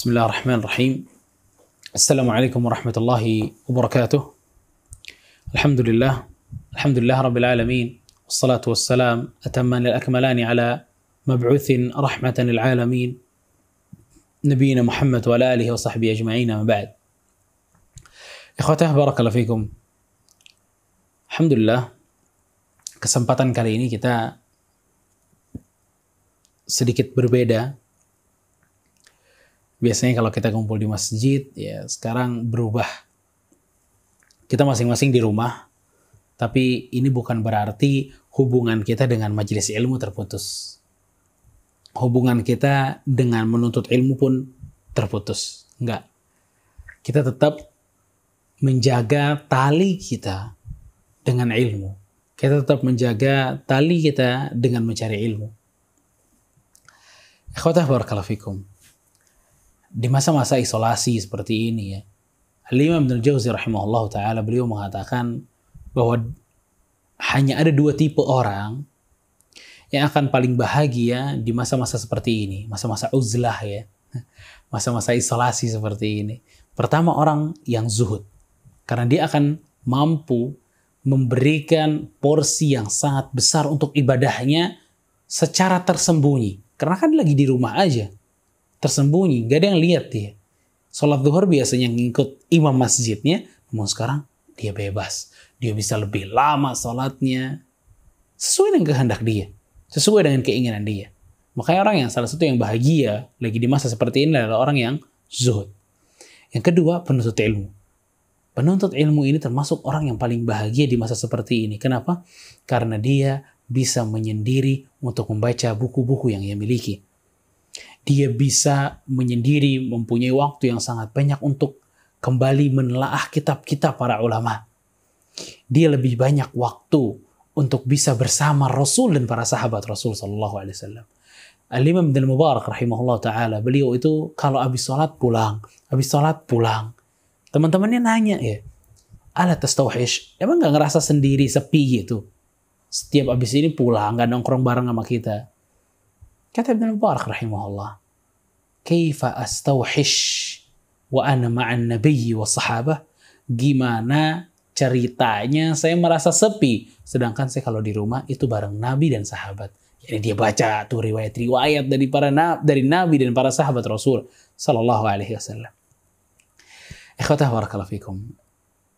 بسم الله الرحمن الرحيم السلام عليكم ورحمة الله وبركاته الحمد لله الحمد لله رب العالمين والصلاة والسلام أتمان الأكملان على مبعوث رحمة للعالمين نبينا محمد وعلى آله وصحبه أجمعين ما بعد Ikhwatah barakallahu fikum. Alhamdulillah kesempatan kali ini kita sedikit berbeda. Biasanya kalau kita kumpul di masjid, ya sekarang berubah. Kita masing-masing di rumah, tapi ini bukan berarti hubungan kita dengan majelis ilmu terputus. Hubungan kita dengan menuntut ilmu pun terputus. Enggak. Kita tetap menjaga tali kita dengan ilmu. Kita tetap menjaga tali kita dengan mencari ilmu. Ikhwatah barakallahu fikum. Di masa-masa isolasi seperti ini ya, Al-Imam Ibn Jauzi rahimahullah ta'ala beliau mengatakan bahwa hanya ada dua tipe orang yang akan paling bahagia di masa-masa seperti ini, masa-masa uzlah ya, masa-masa isolasi seperti ini. Pertama orang yang zuhud, karena dia akan mampu memberikan porsi yang sangat besar untuk ibadahnya secara tersembunyi. Karena kan lagi di rumah aja. Tersembunyi, gak ada yang lihat dia. Sholat duhur biasanya ngikut imam masjidnya, namun sekarang dia bebas. Dia bisa lebih lama sholatnya. Sesuai dengan kehendak dia. Sesuai dengan keinginan dia. Makanya orang yang salah satu yang bahagia lagi di masa seperti ini adalah orang yang zuhud. Yang kedua, penuntut ilmu Penuntut ilmu ini termasuk orang yang paling bahagia di masa seperti ini. Kenapa? Karena dia bisa menyendiri untuk membaca buku-buku yang ia miliki. Dia bisa menyendiri mempunyai waktu yang sangat banyak untuk kembali menelaah kitab-kitab para ulama. Dia lebih banyak waktu untuk bisa bersama Rasul dan para sahabat Rasul Sallallahu Alaihi Wasallam. Al-Imam Mubarak rahimahullah ta'ala, beliau itu kalau habis sholat pulang, habis sholat pulang, Teman-temannya nanya ya, ala tastauhish, emang gak ngerasa sendiri sepi gitu? Setiap abis ini pulang, gak nongkrong bareng sama kita. Ibn Mubarak rahimahullah, Kaifa astauhish wa ana ma'an nabiyyi wa sahabah? Gimana ceritanya saya merasa sepi, sedangkan saya kalau di rumah itu bareng Nabi dan sahabat. Jadi dia baca tuh riwayat-riwayat dari para dari Nabi dan para sahabat Rasul Sallallahu Alaihi Wasallam. Ikhwatah barakallahu fikum.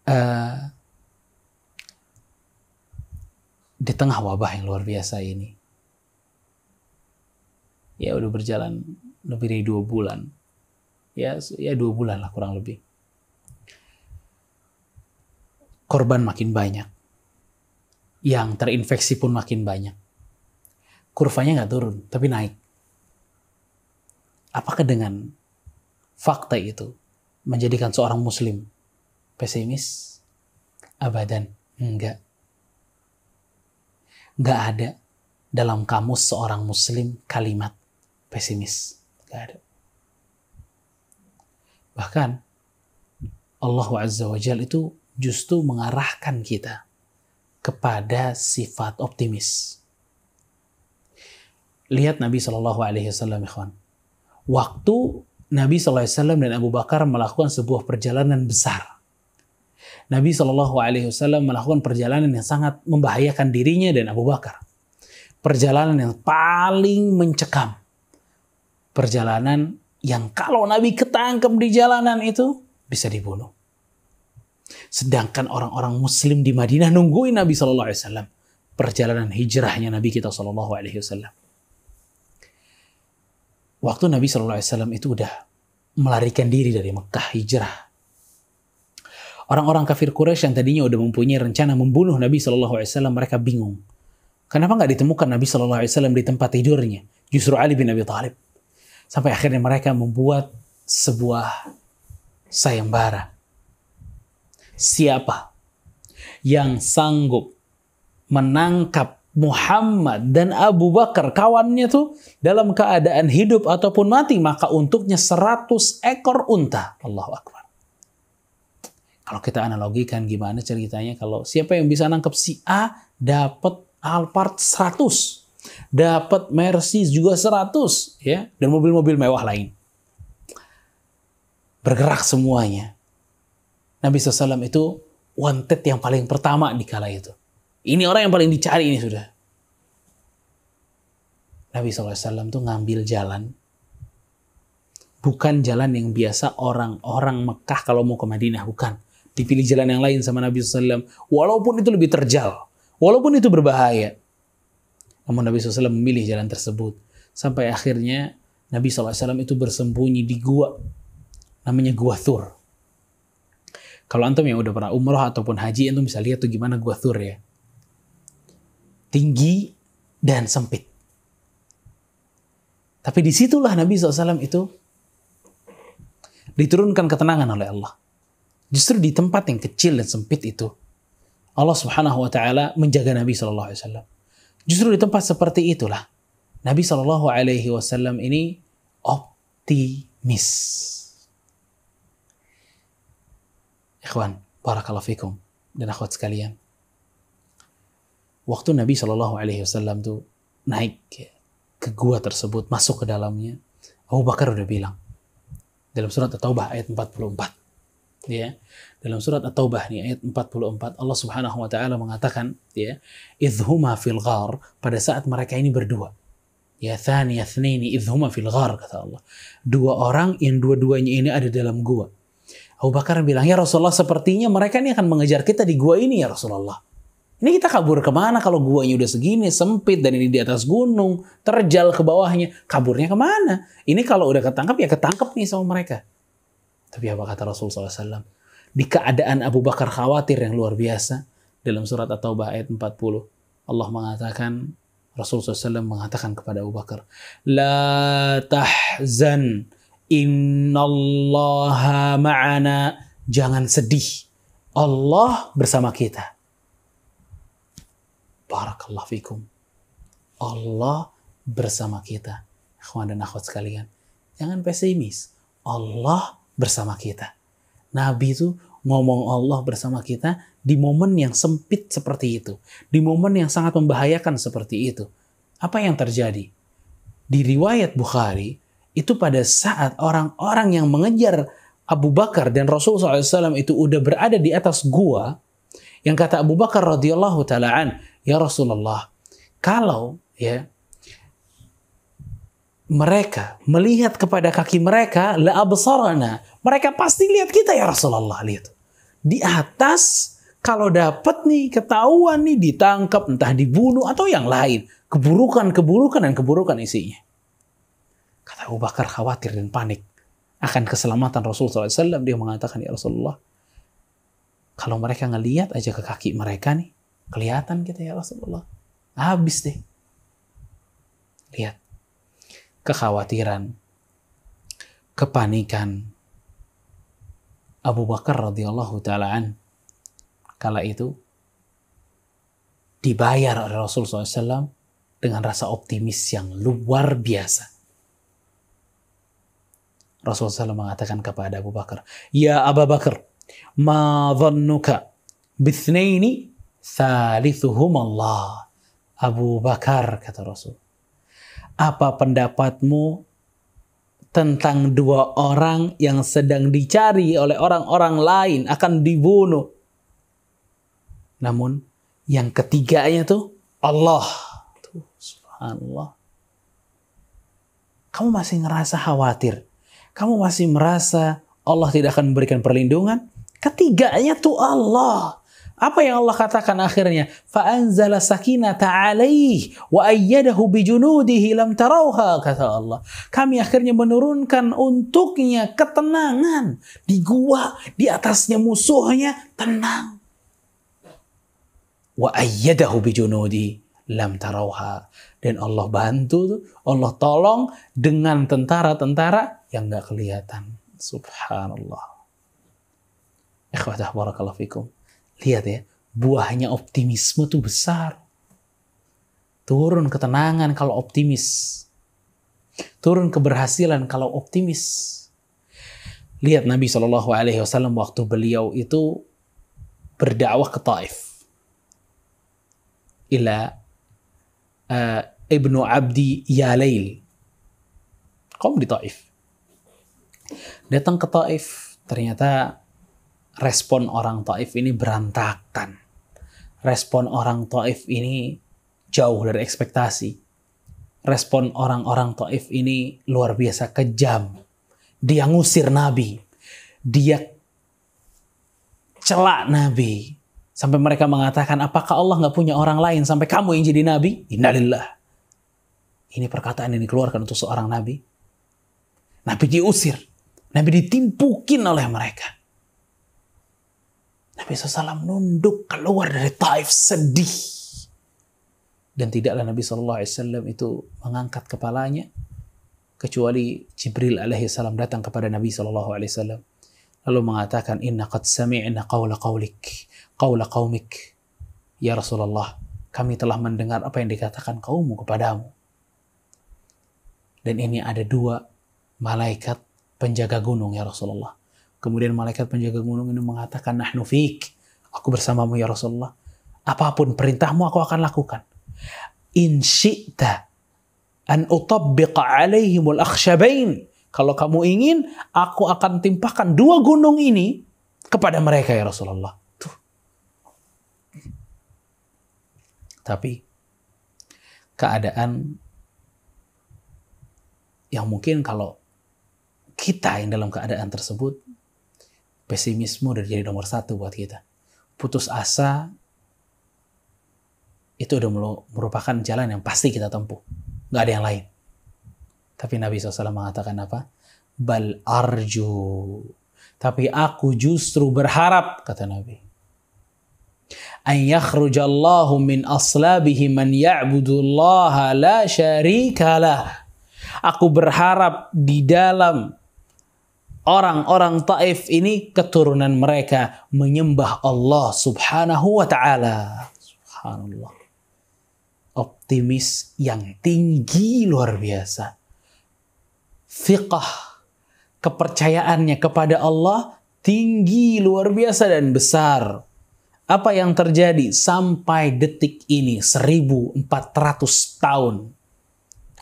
Uh, di tengah wabah yang luar biasa ini, ya udah berjalan lebih dari dua bulan, ya ya dua bulan lah kurang lebih. Korban makin banyak, yang terinfeksi pun makin banyak. Kurvanya nggak turun, tapi naik. Apakah dengan fakta itu menjadikan seorang muslim pesimis? Abadan, enggak. Enggak ada dalam kamus seorang muslim kalimat pesimis. Enggak ada. Bahkan Allah Azza wa Jal itu justru mengarahkan kita kepada sifat optimis. Lihat Nabi Shallallahu Alaihi Wasallam, Waktu Nabi SAW dan Abu Bakar melakukan sebuah perjalanan besar. Nabi SAW melakukan perjalanan yang sangat membahayakan dirinya dan Abu Bakar. Perjalanan yang paling mencekam. Perjalanan yang kalau Nabi ketangkep di jalanan itu bisa dibunuh. Sedangkan orang-orang Muslim di Madinah nungguin Nabi SAW. Perjalanan hijrahnya Nabi kita SAW waktu Nabi Shallallahu Alaihi Wasallam itu udah melarikan diri dari Mekah hijrah. Orang-orang kafir Quraisy yang tadinya udah mempunyai rencana membunuh Nabi Shallallahu Alaihi Wasallam mereka bingung. Kenapa nggak ditemukan Nabi Shallallahu Alaihi Wasallam di tempat tidurnya? Justru Ali bin Abi Thalib. Sampai akhirnya mereka membuat sebuah sayembara. Siapa yang sanggup menangkap Muhammad dan Abu Bakar kawannya tuh dalam keadaan hidup ataupun mati maka untuknya 100 ekor unta. Allahu Akbar. Kalau kita analogikan gimana ceritanya kalau siapa yang bisa nangkep si A dapat Alphard 100, dapat Mercy juga 100 ya dan mobil-mobil mewah lain. bergerak semuanya. Nabi SAW itu wanted yang paling pertama di kala itu. Ini orang yang paling dicari ini sudah. Nabi SAW tuh ngambil jalan. Bukan jalan yang biasa orang-orang Mekah kalau mau ke Madinah. Bukan. Dipilih jalan yang lain sama Nabi SAW. Walaupun itu lebih terjal. Walaupun itu berbahaya. Namun Nabi SAW memilih jalan tersebut. Sampai akhirnya Nabi SAW itu bersembunyi di gua. Namanya Gua Thur. Kalau antum yang udah pernah umroh ataupun haji, antum bisa lihat tuh gimana Gua Thur ya. Tinggi dan sempit. Tapi di situlah Nabi SAW itu diturunkan ketenangan oleh Allah. Justru di tempat yang kecil dan sempit itu, Allah Subhanahu wa taala menjaga Nabi sallallahu alaihi wasallam. Justru di tempat seperti itulah Nabi sallallahu alaihi wasallam ini optimis. Ikhwan, barakallahu fikum dan akhwat sekalian. Waktu Nabi sallallahu alaihi wasallam tuh naik ke gua tersebut, masuk ke dalamnya, Abu Bakar udah bilang dalam surat At-Taubah ayat 44 ya dalam surat At-Taubah nih ayat 44 Allah Subhanahu wa taala mengatakan ya idhuma fil ghar pada saat mereka ini berdua. Ya thani yathnaini idhuma fil ghar kata Allah. Dua orang yang dua-duanya ini ada dalam gua. Abu Bakar bilang ya Rasulullah sepertinya mereka ini akan mengejar kita di gua ini ya Rasulullah. Ini kita kabur ke mana kalau guanya udah segini sempit dan ini di atas gunung terjal ke bawahnya. Kaburnya ke mana? Ini kalau udah ketangkap ya ketangkep nih sama mereka tapi apa kata Rasulullah SAW? Di keadaan Abu Bakar khawatir yang luar biasa, dalam surat At-Taubah ayat 40, Allah mengatakan, Rasulullah SAW mengatakan kepada Abu Bakar, La tahzan, innallaha ma'ana, jangan sedih. Allah bersama kita. Barakallah fikum. Allah bersama kita. Ikhwan dan akhwat sekalian. Jangan pesimis. Allah bersama kita. Nabi itu ngomong Allah bersama kita di momen yang sempit seperti itu. Di momen yang sangat membahayakan seperti itu. Apa yang terjadi? Di riwayat Bukhari, itu pada saat orang-orang yang mengejar Abu Bakar dan Rasulullah SAW itu udah berada di atas gua, yang kata Abu Bakar radhiyallahu taalaan, ya Rasulullah, kalau ya mereka melihat kepada kaki mereka la absarana. Mereka pasti lihat kita ya Rasulullah lihat. Di atas kalau dapat nih ketahuan nih ditangkap entah dibunuh atau yang lain, keburukan-keburukan dan keburukan isinya. Kata Abu Bakar khawatir dan panik akan keselamatan Rasulullah SAW. Dia mengatakan ya Rasulullah, kalau mereka ngelihat aja ke kaki mereka nih, kelihatan kita ya Rasulullah. Habis deh. Lihat kekhawatiran, kepanikan. Abu Bakar radhiyallahu taalaan kala itu dibayar oleh Rasulullah SAW dengan rasa optimis yang luar biasa. Rasulullah SAW mengatakan kepada Abu Bakar, Ya Abu Bakar, ma dhannuka bithnaini thalithuhum Allah. Abu Bakar, kata Rasul apa pendapatmu tentang dua orang yang sedang dicari oleh orang-orang lain akan dibunuh. Namun yang ketiganya tuh Allah. Tuh, subhanallah. Kamu masih ngerasa khawatir. Kamu masih merasa Allah tidak akan memberikan perlindungan. Ketiganya tuh Allah. Apa yang Allah katakan akhirnya? Fa'anzala sakinata alaih wa ayyadahu bijunudihi lam kata Allah. Kami akhirnya menurunkan untuknya ketenangan di gua, di atasnya musuhnya tenang. Wa ayyadahu bijunudi lam. Dan Allah bantu, Allah tolong dengan tentara-tentara yang nggak kelihatan. Subhanallah. Ikhwatah barakallahu fikum. Lihat ya, buahnya optimisme tuh besar. Turun ketenangan kalau optimis. Turun keberhasilan kalau optimis. Lihat Nabi Shallallahu Alaihi Wasallam waktu beliau itu berdakwah ke Taif. Ila uh, ibnu Abdi Yalail. Kaum di Taif. Datang ke Taif, ternyata respon orang Taif ini berantakan. Respon orang Taif ini jauh dari ekspektasi. Respon orang-orang Taif ini luar biasa kejam. Dia ngusir Nabi. Dia celak Nabi. Sampai mereka mengatakan, apakah Allah nggak punya orang lain sampai kamu yang jadi Nabi? Innalillah. Ini perkataan yang dikeluarkan untuk seorang Nabi. Nabi diusir. Nabi ditimpukin oleh mereka. Nabi SAW nunduk keluar dari Taif sedih. Dan tidaklah Nabi SAW itu mengangkat kepalanya. Kecuali Jibril alaihissalam datang kepada Nabi SAW. Lalu mengatakan, Inna qad sami'na qawla qawlik. Qawla qawmik. Ya Rasulullah, kami telah mendengar apa yang dikatakan kaummu kepadamu. Dan ini ada dua malaikat penjaga gunung ya Rasulullah. Kemudian malaikat penjaga gunung ini mengatakan, Nahnu fik. Aku bersamamu ya Rasulullah. Apa pun perintahmu aku akan lakukan. In syi'ta an utabbiqa alaihimul akhsyabain. Kalau kamu ingin, aku akan timpahkan dua gunung ini kepada mereka ya Rasulullah. Tuh. Tapi keadaan yang mungkin kalau kita yang dalam keadaan tersebut, pesimisme udah jadi nomor satu buat kita. Putus asa itu udah merupakan jalan yang pasti kita tempuh. Gak ada yang lain. Tapi Nabi SAW mengatakan apa? Bal arju. Tapi aku justru berharap, kata Nabi. An yakhrujallahu min aslabihi man ya'budullaha la syarikalah. Aku berharap di dalam orang-orang Taif ini keturunan mereka menyembah Allah Subhanahu wa taala. Subhanallah. Optimis yang tinggi luar biasa. Fiqah kepercayaannya kepada Allah tinggi luar biasa dan besar. Apa yang terjadi sampai detik ini 1400 tahun?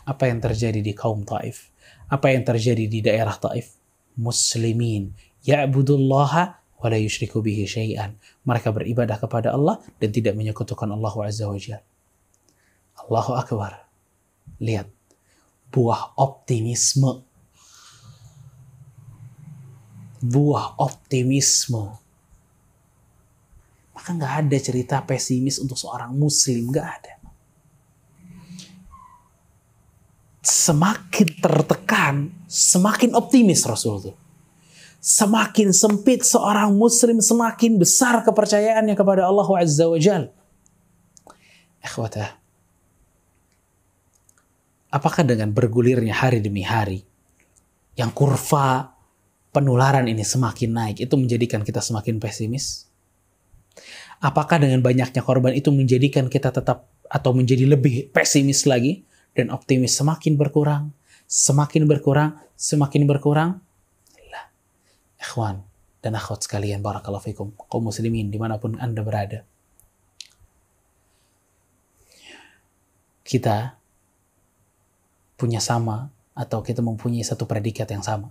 Apa yang terjadi di kaum Taif? Apa yang terjadi di daerah Taif? Muslimin ya'budullaha wa la yushriku bihi syai'an. Mereka beribadah kepada Allah dan tidak menyekutukan Allah Azza wa Jalla. Allahu Akbar. Lihat buah optimisme. Buah optimisme. Maka nggak ada cerita pesimis untuk seorang muslim, nggak ada. Semakin tertekan, semakin optimis Rasul itu. Semakin sempit seorang muslim, semakin besar kepercayaannya kepada Allah Azza wa Jal. Apakah dengan bergulirnya hari demi hari, yang kurva penularan ini semakin naik, itu menjadikan kita semakin pesimis? Apakah dengan banyaknya korban itu menjadikan kita tetap atau menjadi lebih pesimis lagi? Dan optimis semakin berkurang, semakin berkurang, semakin berkurang. Lah, ikhwan dan akhwat sekalian, barakallahu fikum, kaum muslimin di mana pun anda berada. Kita punya sama atau kita mempunyai satu predikat yang sama.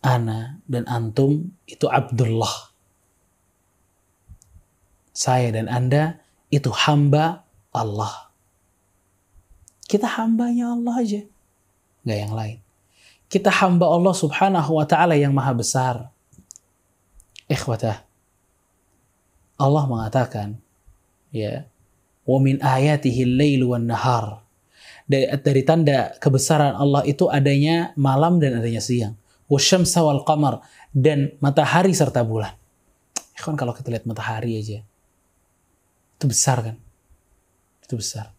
Ana dan antum itu Abdullah. Saya dan anda itu hamba Allah. Kita hambanya Allah aja. Gak yang lain. Kita hamba Allah subhanahu wa ta'ala yang maha besar. Ikhwatah. Allah mengatakan, ya, wa min ayatihi al wan nahar. Dari, dari tanda kebesaran Allah itu adanya malam dan adanya siang. Wasyamsa wal qamar dan matahari serta bulan. Ikhwan kalau kita lihat matahari aja, itu besar kan? Itu besar.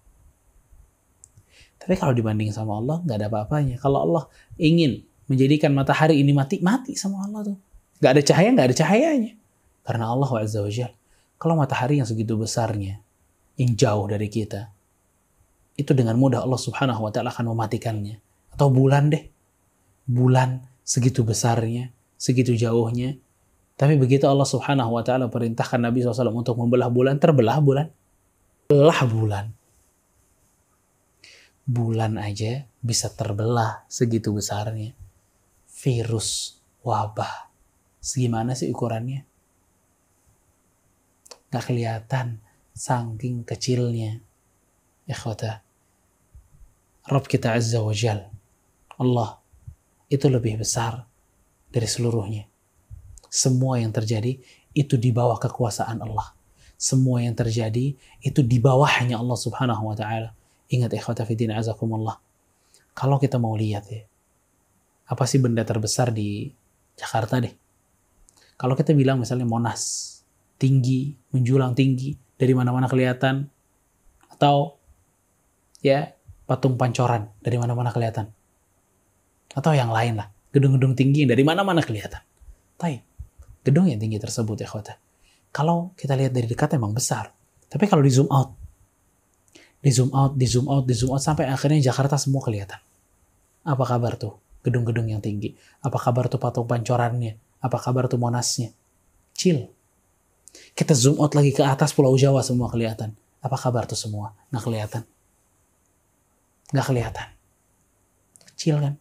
Tapi kalau dibanding sama Allah, nggak ada apa-apanya. Kalau Allah ingin menjadikan matahari ini mati, mati sama Allah tuh. Nggak ada cahaya, nggak ada cahayanya. Karena Allah wa Kalau matahari yang segitu besarnya, yang jauh dari kita, itu dengan mudah Allah Subhanahu wa taala akan mematikannya. Atau bulan deh. Bulan segitu besarnya, segitu jauhnya. Tapi begitu Allah Subhanahu wa taala perintahkan Nabi SAW untuk membelah bulan, terbelah bulan. Belah bulan bulan aja bisa terbelah segitu besarnya. virus, wabah. Segimana sih ukurannya? Gak kelihatan saking kecilnya. Ikhwata. Rob kita Azza wa Jal. Allah itu lebih besar dari seluruhnya. Semua yang terjadi itu di bawah kekuasaan Allah. Semua yang terjadi itu di bawahnya Allah Subhanahu wa taala. Ingat ikhwata fiddin azakumullah. Kalau kita mau lihat ya, apa sih benda terbesar di Jakarta deh? Kalau kita bilang misalnya Monas, tinggi, menjulang tinggi, dari mana-mana kelihatan, atau ya patung pancoran dari mana-mana kelihatan, atau yang lain lah, gedung-gedung tinggi yang dari mana-mana kelihatan. Tapi gedung yang tinggi tersebut ya khotah. Kalau kita lihat dari dekat emang besar, tapi kalau di zoom out, di zoom out, di zoom out, di zoom out sampai akhirnya Jakarta semua kelihatan. Apa kabar tuh gedung-gedung yang tinggi? Apa kabar tuh patung pancorannya? Apa kabar tuh monasnya? Chill. Kita zoom out lagi ke atas Pulau Jawa semua kelihatan. Apa kabar tuh semua? Nggak kelihatan. Nggak kelihatan. Kecil kan?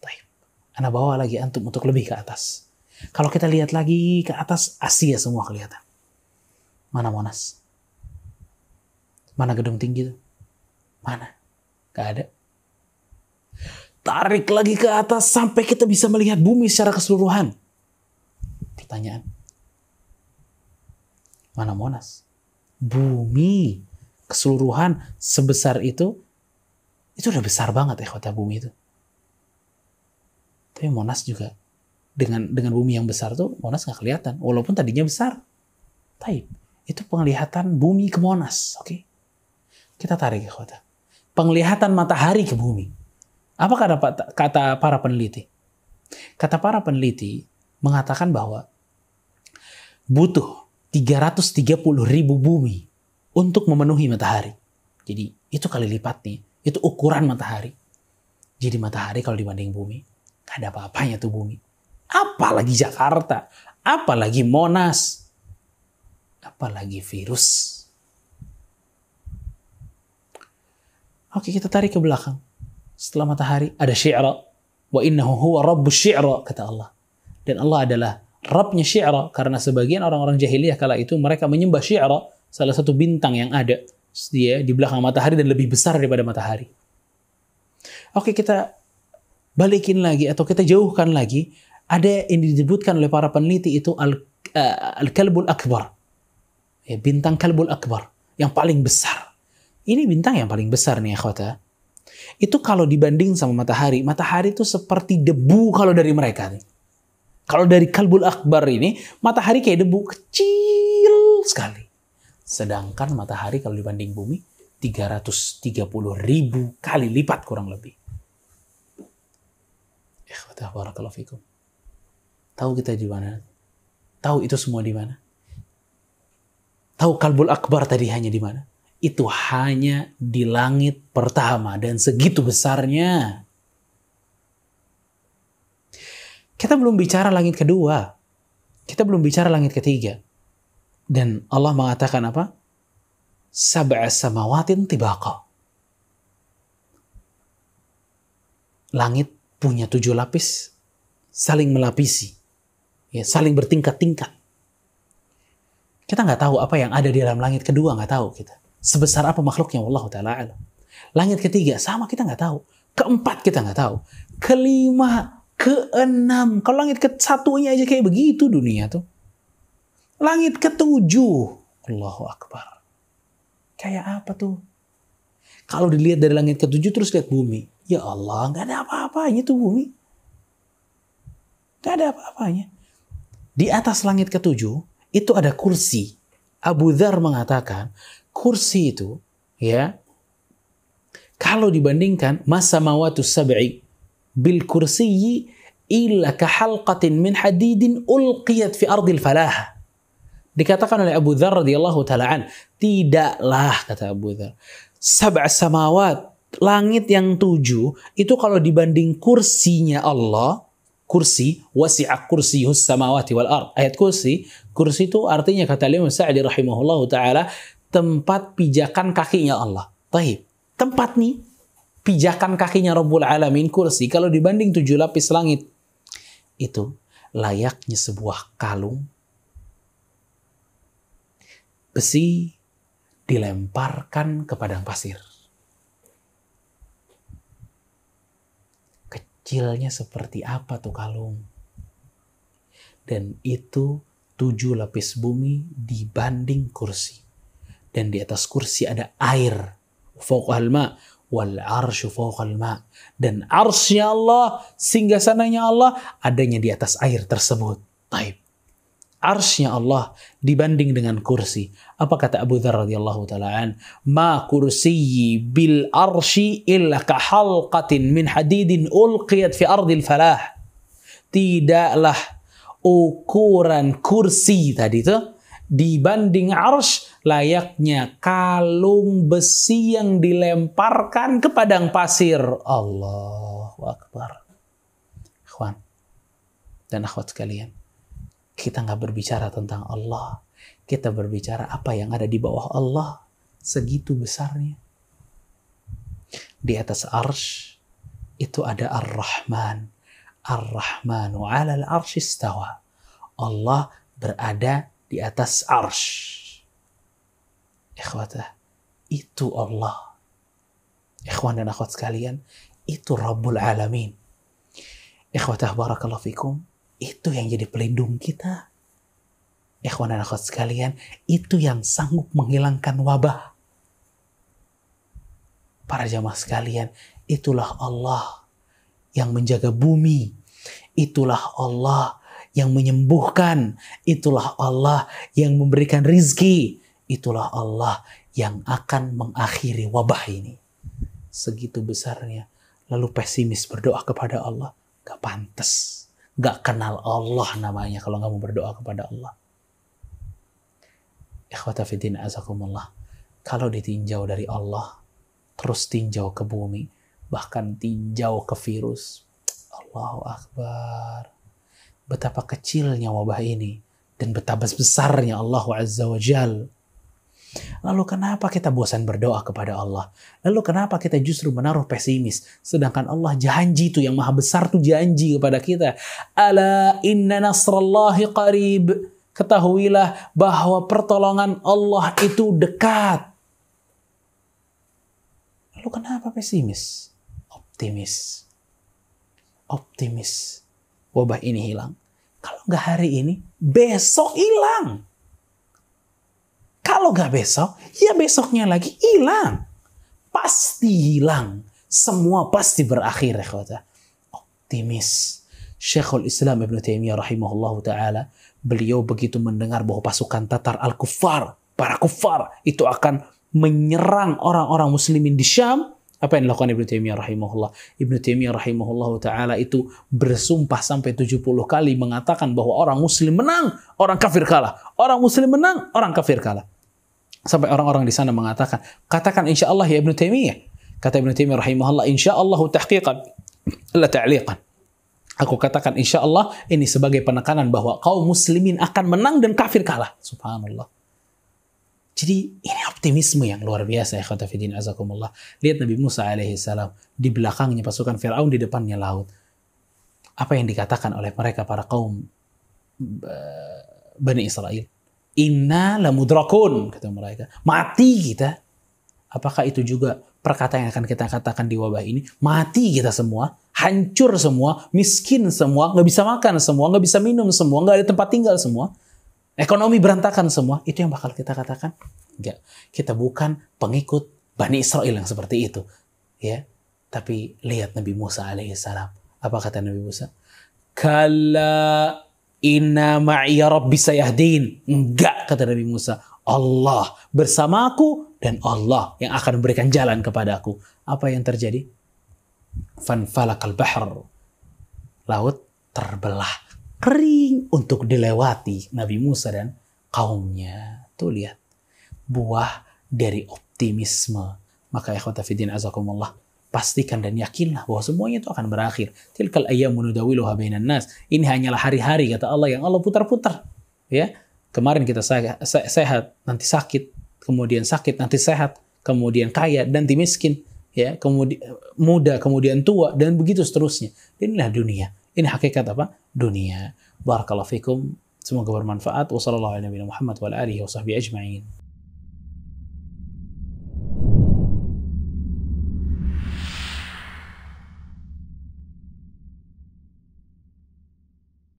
Baik. Anda bawa lagi antum untuk lebih ke atas. Kalau kita lihat lagi ke atas, Asia semua kelihatan. Mana Monas? Mana gedung tinggi itu? Mana? Gak ada. Tarik lagi ke atas sampai kita bisa melihat bumi secara keseluruhan. Pertanyaan. Mana Monas? Bumi keseluruhan sebesar itu itu udah besar banget ya kota bumi itu. Tapi Monas juga dengan dengan bumi yang besar tuh Monas nggak kelihatan walaupun tadinya besar. Taib. Itu penglihatan bumi ke Monas, oke? Okay? Kita tarik ke kota. Penglihatan matahari ke bumi. Apa kata, kata para peneliti? Kata para peneliti mengatakan bahwa butuh 330 ribu bumi untuk memenuhi matahari. Jadi itu kali lipat nih. Itu ukuran matahari. Jadi matahari kalau dibanding bumi, gak ada apa-apanya tuh bumi. Apalagi Jakarta, apalagi Monas, apalagi virus. Oke, kita tarik ke belakang. Setelah matahari ada syi'ra. Wa innahu huwa rabbu syi'ra, kata Allah. Dan Allah adalah Rabnya syi'ra. Karena sebagian orang-orang jahiliyah kala itu mereka menyembah syi'ra, salah satu bintang yang ada dia di belakang matahari dan lebih besar daripada matahari. Oke, kita balikin lagi atau kita jauhkan lagi. Ada yang disebutkan oleh para peneliti itu al-kalbul al akbar. Ya, bintang kalbul akbar. Yang paling besar. Ini bintang yang paling besar nih akhwata. Itu kalau dibanding sama matahari, matahari itu seperti debu kalau dari mereka. Nih. Kalau dari kalbul akbar ini, matahari kayak debu kecil sekali. Sedangkan matahari kalau dibanding bumi, 330 ribu kali lipat kurang lebih. Ikhwatah barakallahu fikum. Tahu kita di mana? Tahu itu semua di mana? Tahu kalbul akbar tadi hanya di mana? Itu hanya di langit pertama dan segitu besarnya. Kita belum bicara langit kedua. Kita belum bicara langit ketiga. Dan Allah mengatakan apa? Sab'a samawatin tibaqa. Langit punya tujuh lapis, saling melapisi. Ya, saling bertingkat-tingkat. Kita nggak tahu apa yang ada di dalam langit kedua, nggak tahu kita sebesar apa makhluknya Allah taala alam. Langit ketiga sama kita nggak tahu. Keempat kita nggak tahu. Kelima, keenam. Kalau langit ke satunya aja kayak begitu dunia tuh. Langit ketujuh. Allahu Akbar. Kayak apa tuh? Kalau dilihat dari langit ketujuh terus lihat bumi. Ya Allah, nggak ada apa-apanya tuh bumi. Nggak ada apa-apanya. Di atas langit ketujuh, itu ada kursi. Abu Dhar mengatakan, kursi itu ya kalau dibandingkan masa mawatu sab'i bil kursiyi illa kahalqatin min hadidin ulqiyat fi ardil falah. Dikatakan oleh Abu Dhar radhiyallahu taala tidaklah kata Abu Dhar, sab'a samawat, langit yang tujuh itu kalau dibanding kursinya Allah, kursi wasi'a kursiyus samawati wal ard. Ayat kursi, kursi itu artinya kata Imam Sa'di rahimahullahu taala tempat pijakan kakinya Allah. Taib. Tempat nih, pijakan kakinya Rabbul Alamin kursi, kalau dibanding tujuh lapis langit, itu layaknya sebuah kalung besi dilemparkan ke padang pasir. Kecilnya seperti apa tuh kalung? Dan itu tujuh lapis bumi dibanding kursi. Dan di atas kursi ada air. Fauqal ma wal arsyu fauqal ma. Dan arsnya Allah, singgah sananya Allah adanya di atas air tersebut. Taib arsnya Allah dibanding dengan kursi. Apa kata Abu Dhar radhiyallahu taala an? Ma kursiyi bil arsy illa ka min hadidin ulqiyat fi ardil falah. Tidaklah ukuran kursi tadi itu dibanding arsh layaknya kalung besi yang dilemparkan ke padang pasir. Allahu Akbar. Ikhwan dan akhwat sekalian kita nggak berbicara tentang Allah. Kita berbicara apa yang ada di bawah Allah. Segitu besarnya. Di atas arsh itu ada Ar-Rahman. Ar-Rahmanu ala al-arsh istawa. Allah berada di atas arsh. Ikhwatah, itu Allah. Ikhwan dan akhwat sekalian, itu Rabbul Alamin. Ikhwatah barakallahu fikum itu yang jadi pelindung kita. Ikhwan dan akhwat sekalian, itu yang sanggup menghilangkan wabah. Para jamaah sekalian, itulah Allah yang menjaga bumi. Itulah Allah yang menyembuhkan. Itulah Allah yang memberikan rizki. Itulah Allah yang akan mengakhiri wabah ini. Segitu besarnya. Lalu pesimis berdoa kepada Allah. Gak pantas Gak kenal Allah namanya kalau mau berdoa kepada Allah. Ikhwata fiddin azakumullah. Kalau ditinjau dari Allah, terus tinjau ke bumi, bahkan tinjau ke virus. Allahu Akbar. Betapa kecilnya wabah ini dan betapa besarnya Allah Azza wa Jalla Lalu kenapa kita bosan berdoa kepada Allah? Lalu kenapa kita justru menaruh pesimis? Sedangkan Allah janji itu yang maha besar tuh janji kepada kita. Ala inna nasrallahi qarib. Ketahuilah bahwa pertolongan Allah itu dekat. Lalu kenapa pesimis? Optimis. Optimis. Wabah ini hilang. Kalau nggak hari ini, besok hilang. Kalau nggak besok, ya besoknya lagi hilang. Pasti hilang. Semua pasti berakhir, ya Optimis. Syekhul Islam Ibn Taimiyah rahimahullah ta'ala, beliau begitu mendengar bahwa pasukan Tatar Al-Kuffar, para kufar, itu akan menyerang orang-orang muslimin di Syam, apa yang dilakukan Ibnu Taimiyah rahimahullah? Ibnu Taimiyah rahimahullah taala itu bersumpah sampai 70 kali mengatakan bahwa orang muslim menang, orang kafir kalah. Orang muslim menang, orang kafir kalah. Sampai orang-orang di sana mengatakan, katakan insya Allah ya Ibnu Taimiyah. Kata Ibnu Taimiyah rahimahullah, insya Allah tahqiqan, la ta'liqan. Aku katakan insya Allah ini sebagai penekanan bahwa kaum muslimin akan menang dan kafir kalah. Subhanallah. Jadi ini optimisme yang luar biasa ya kata Fidin azakumullah. Lihat Nabi Musa alaihi salam di belakangnya pasukan Firaun di depannya laut. Apa yang dikatakan oleh mereka para kaum uh, Bani Israel? Inna lamudrakun, kata mereka. Mati kita. Apakah itu juga perkataan yang akan kita katakan di wabah ini? Mati kita semua, hancur semua, miskin semua, nggak bisa makan semua, nggak bisa minum semua, nggak ada tempat tinggal semua. Ekonomi berantakan semua. Itu yang bakal kita katakan? Enggak. Kita bukan pengikut Bani Israel yang seperti itu. Ya. Tapi lihat Nabi Musa alaihissalam. Apa kata Nabi Musa? Kalla Inna ma'iya rabbi sayahdin. Enggak, kata Nabi Musa. Allah bersamaku dan Allah yang akan memberikan jalan kepadaku. Apa yang terjadi? Fanfalakal bahr. Laut terbelah. Kering untuk dilewati Nabi Musa dan kaumnya. Tuh lihat. Buah dari optimisme. Maka ikhwata fidin azakumullah pastikan dan yakinlah bahwa semuanya itu akan berakhir. Tilkal ayyamu nudawiluha bainan nas. Ini hanyalah hari-hari kata Allah yang Allah putar-putar. Ya. Kemarin kita sehat, nanti sakit, kemudian sakit, nanti sehat, kemudian kaya, nanti miskin, ya, kemudian muda, kemudian tua dan begitu seterusnya. Inilah dunia. Ini hakikat apa? Dunia. Barakallahu fikum. Semoga bermanfaat. Wassalamualaikum warahmatullahi wabarakatuh.